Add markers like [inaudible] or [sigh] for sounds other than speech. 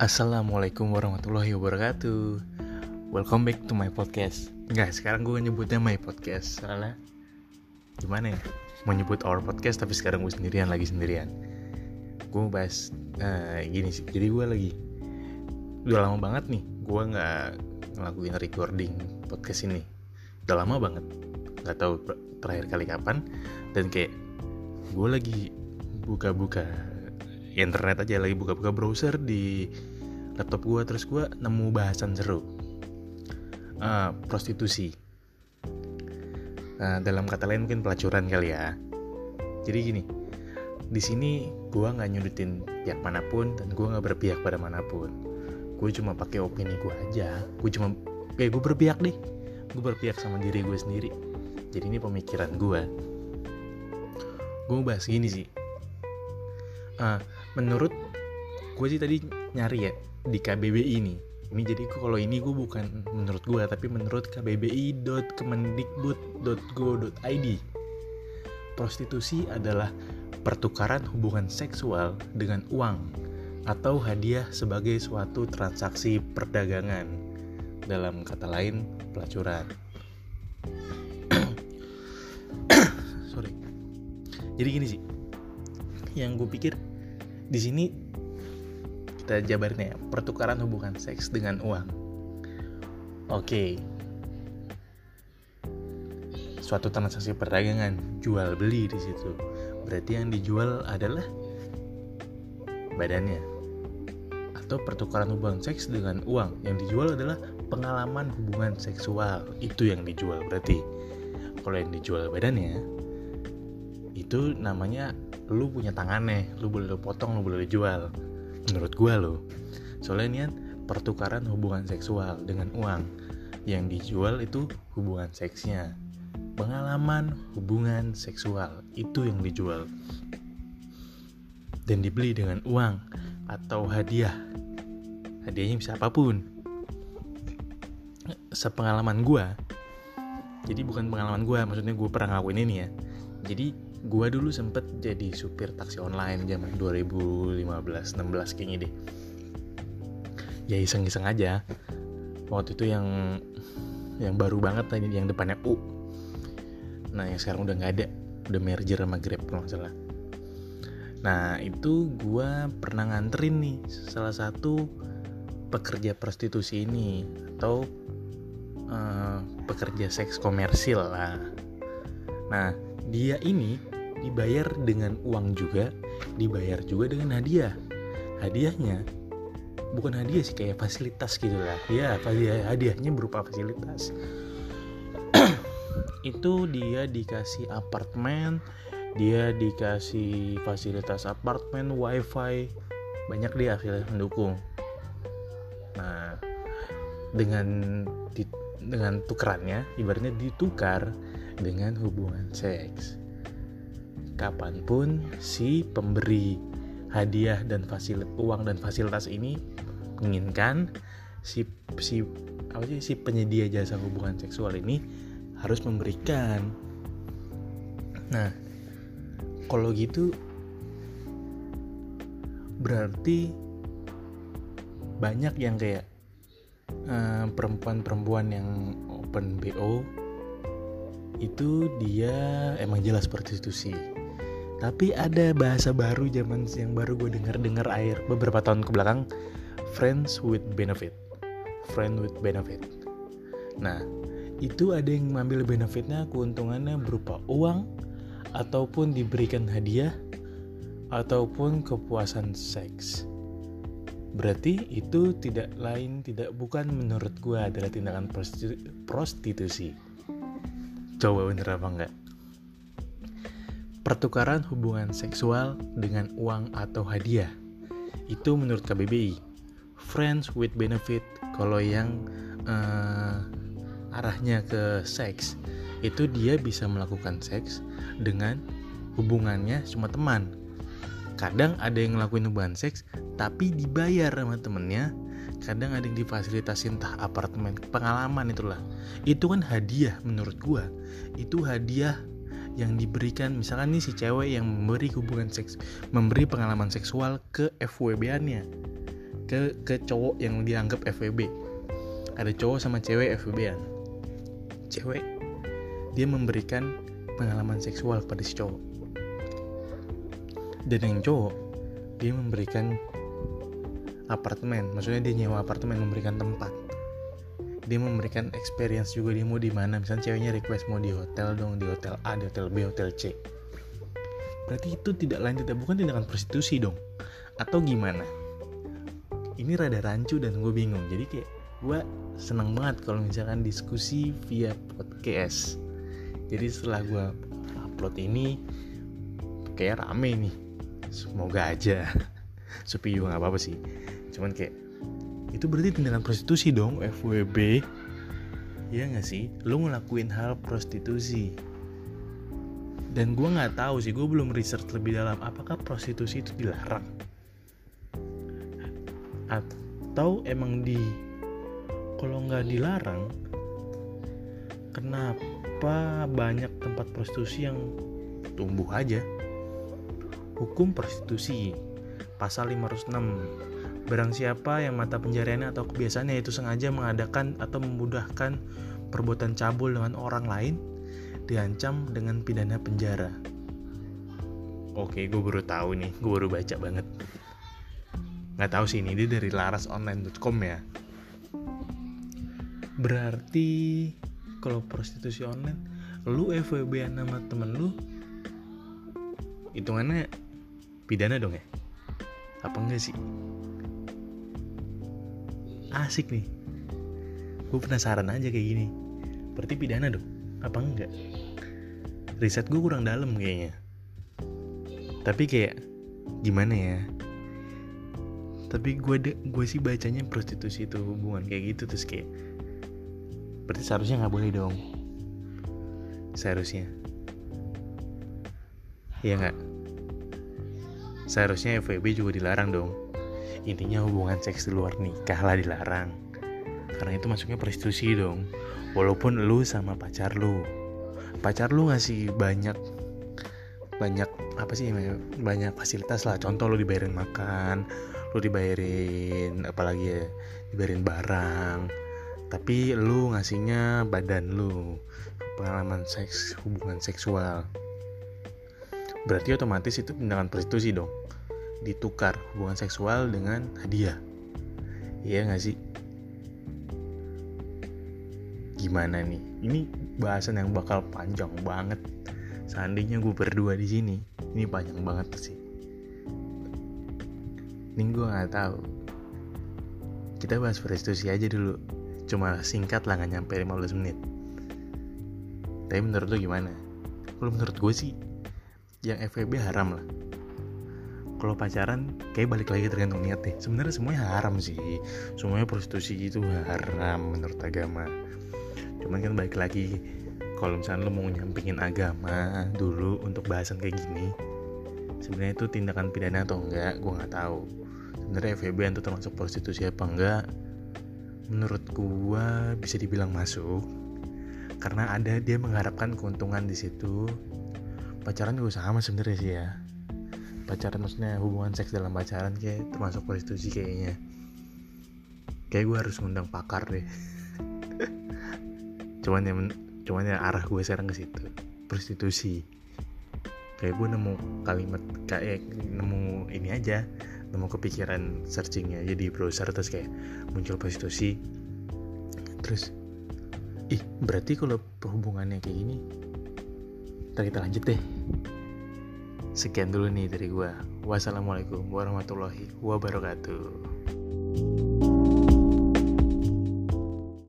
Assalamualaikum warahmatullahi wabarakatuh. Welcome back to my podcast. Enggak, sekarang gue nyebutnya my podcast. Soalnya Gimana ya? Mau nyebut our podcast tapi sekarang gue sendirian lagi sendirian. Gue bahas uh, Gini sih, jadi gue lagi Udah lama banget nih Gue gak ngelakuin recording podcast ini. Udah lama banget. Gak tahu terakhir kali kapan. Dan kayak Gue lagi buka-buka internet aja lagi buka-buka browser di laptop gue terus gue nemu bahasan seru. Uh, prostitusi. Nah, dalam kata lain mungkin pelacuran kali ya. Jadi gini di sini gue nggak nyudutin pihak mana pun dan gue nggak berpihak pada mana pun. Gue cuma pakai opini gue aja. Gue cuma kayak gue berpihak deh. Gue berpihak sama diri gue sendiri. Jadi ini pemikiran gue gue bahas gini sih. Uh, menurut gue sih tadi nyari ya di KBBI ini ini jadi kalau ini gue bukan menurut gue tapi menurut kbbi.kemendikbud.go.id prostitusi adalah pertukaran hubungan seksual dengan uang atau hadiah sebagai suatu transaksi perdagangan. Dalam kata lain pelacuran. [coughs] Sorry. Jadi gini sih yang gue pikir di sini kita jabarnya ya, pertukaran hubungan seks dengan uang. Oke. Suatu transaksi perdagangan, jual beli di situ. Berarti yang dijual adalah badannya. Atau pertukaran hubungan seks dengan uang. Yang dijual adalah pengalaman hubungan seksual. Itu yang dijual berarti. Kalau yang dijual badannya itu namanya lu punya tangannya lu boleh lu potong lu boleh lu jual. Menurut gue lo soalnya ini kan pertukaran hubungan seksual dengan uang. Yang dijual itu hubungan seksnya. Pengalaman hubungan seksual itu yang dijual. Dan dibeli dengan uang atau hadiah. Hadiahnya bisa apa pun. Sepengalaman gue jadi bukan pengalaman gue maksudnya gue pernah ngelakuin ini ya. Jadi gua dulu sempet jadi supir taksi online zaman 2015-16 kayaknya deh. Ya iseng-iseng aja. Waktu itu yang yang baru banget tadi yang depannya U. Nah yang sekarang udah nggak ada. Udah merger sama Grab kalau salah. Nah itu gua pernah nganterin nih salah satu pekerja prostitusi ini atau uh, pekerja seks komersil lah. Nah dia ini dibayar dengan uang juga, dibayar juga dengan hadiah. Hadiahnya bukan hadiah sih kayak fasilitas gitu lah. Ya, hadiah hadiahnya berupa fasilitas. [clears throat] itu dia dikasih apartemen, dia dikasih fasilitas apartemen, wifi, banyak dia fasilitas mendukung. Nah, dengan dengan tukerannya, ibaratnya ditukar dengan hubungan seks kapan pun si pemberi hadiah dan fasilitas uang dan fasilitas ini menginginkan si si apa sih si penyedia jasa hubungan seksual ini harus memberikan. Nah, kalau gitu berarti banyak yang kayak eh, perempuan-perempuan yang open BO itu dia emang jelas prostitusi tapi ada bahasa baru zaman yang baru gue dengar-dengar air beberapa tahun ke belakang. Friends with benefit. Friend with benefit. Nah itu ada yang mengambil benefitnya keuntungannya berupa uang ataupun diberikan hadiah ataupun kepuasan seks. Berarti itu tidak lain tidak bukan menurut gue adalah tindakan prostitusi. Coba bener apa enggak pertukaran hubungan seksual dengan uang atau hadiah. Itu menurut KBBI. Friends with benefit kalau yang uh, arahnya ke seks itu dia bisa melakukan seks dengan hubungannya cuma teman. Kadang ada yang ngelakuin hubungan seks tapi dibayar sama temennya. Kadang ada yang difasilitasi entah apartemen, pengalaman itulah. Itu kan hadiah menurut gua. Itu hadiah yang diberikan misalkan nih si cewek yang memberi hubungan seks memberi pengalaman seksual ke FWB-annya ke ke cowok yang dianggap FWB ada cowok sama cewek FWB-an cewek dia memberikan pengalaman seksual pada si cowok. Dan yang cowok dia memberikan apartemen. Maksudnya dia nyewa apartemen memberikan tempat dia memberikan experience juga dia mau di mana misalnya ceweknya request mau di hotel dong di hotel A di hotel B hotel C. Berarti itu tidak lain tidak bukan tindakan prostitusi dong? Atau gimana? Ini rada rancu dan gue bingung jadi kayak gue seneng banget kalau misalkan diskusi via podcast. Jadi setelah gue upload ini kayak rame nih. Semoga aja. [laughs] Sepi juga nggak apa-apa sih. Cuman kayak itu berarti tindakan prostitusi dong. FWB ya nggak sih? Lo ngelakuin hal prostitusi. Dan gue nggak tahu sih gue belum research lebih dalam apakah prostitusi itu dilarang. Atau emang di kalau nggak dilarang kenapa banyak tempat prostitusi yang tumbuh aja? Hukum prostitusi pasal 506 Barang siapa yang mata pencariannya atau kebiasaannya itu sengaja mengadakan atau memudahkan perbuatan cabul dengan orang lain, diancam dengan pidana penjara. Oke, gue baru tahu nih, gue baru baca banget. Nggak tahu sih ini dia dari larasonline.com ya. Berarti kalau prostitusi online, lu FWB nama temen lu, hitungannya pidana dong ya? Apa enggak sih? Asik nih. Gue penasaran aja kayak gini. Berarti pidana dong? Apa enggak? Riset gue kurang dalam kayaknya. Tapi kayak gimana ya? Tapi gue gue sih bacanya prostitusi itu hubungan kayak gitu terus kayak berarti seharusnya nggak boleh dong. Seharusnya. Iya nggak? Seharusnya FWB juga dilarang dong intinya hubungan seks di luar nikah lah dilarang. Karena itu masuknya prostitusi dong. Walaupun lu sama pacar lu. Pacar lu ngasih banyak banyak apa sih banyak fasilitas lah. Contoh lu dibayarin makan lu dibayarin apalagi ya dibayarin barang. Tapi lu ngasihnya badan lu pengalaman seks hubungan seksual. Berarti otomatis itu tindakan prostitusi dong ditukar hubungan seksual dengan hadiah. Iya gak sih? Gimana nih? Ini bahasan yang bakal panjang banget. Seandainya gue berdua di sini ini panjang banget sih. Ini gue nggak tahu. Kita bahas prostitusi aja dulu. Cuma singkat lah nggak nyampe 15 menit. Tapi menurut lo gimana? Kalau menurut gue sih yang FVB haram lah kalau pacaran kayak balik lagi tergantung niat deh. Sebenarnya semuanya haram sih. Semuanya prostitusi itu haram menurut agama. Cuman kan balik lagi kalau misalnya lo mau nyampingin agama dulu untuk bahasan kayak gini sebenarnya itu tindakan pidana atau enggak gue nggak tahu. Sebenarnya FVB itu termasuk prostitusi apa enggak? Menurut gue bisa dibilang masuk. Karena ada dia mengharapkan keuntungan di situ. Pacaran juga sama sebenarnya sih ya pacaran maksudnya hubungan seks dalam pacaran kayak termasuk prostitusi kayaknya. Kayak gue harus ngundang pakar deh. [laughs] Cuman ya cuman ya arah gue sekarang ke situ prostitusi. Kayak gue nemu kalimat kayak nemu ini aja nemu kepikiran searchingnya jadi browser terus kayak muncul prostitusi. Terus ih berarti kalau hubungannya kayak gini kita lanjut deh Sekian dulu nih dari gue. Wassalamualaikum warahmatullahi wabarakatuh.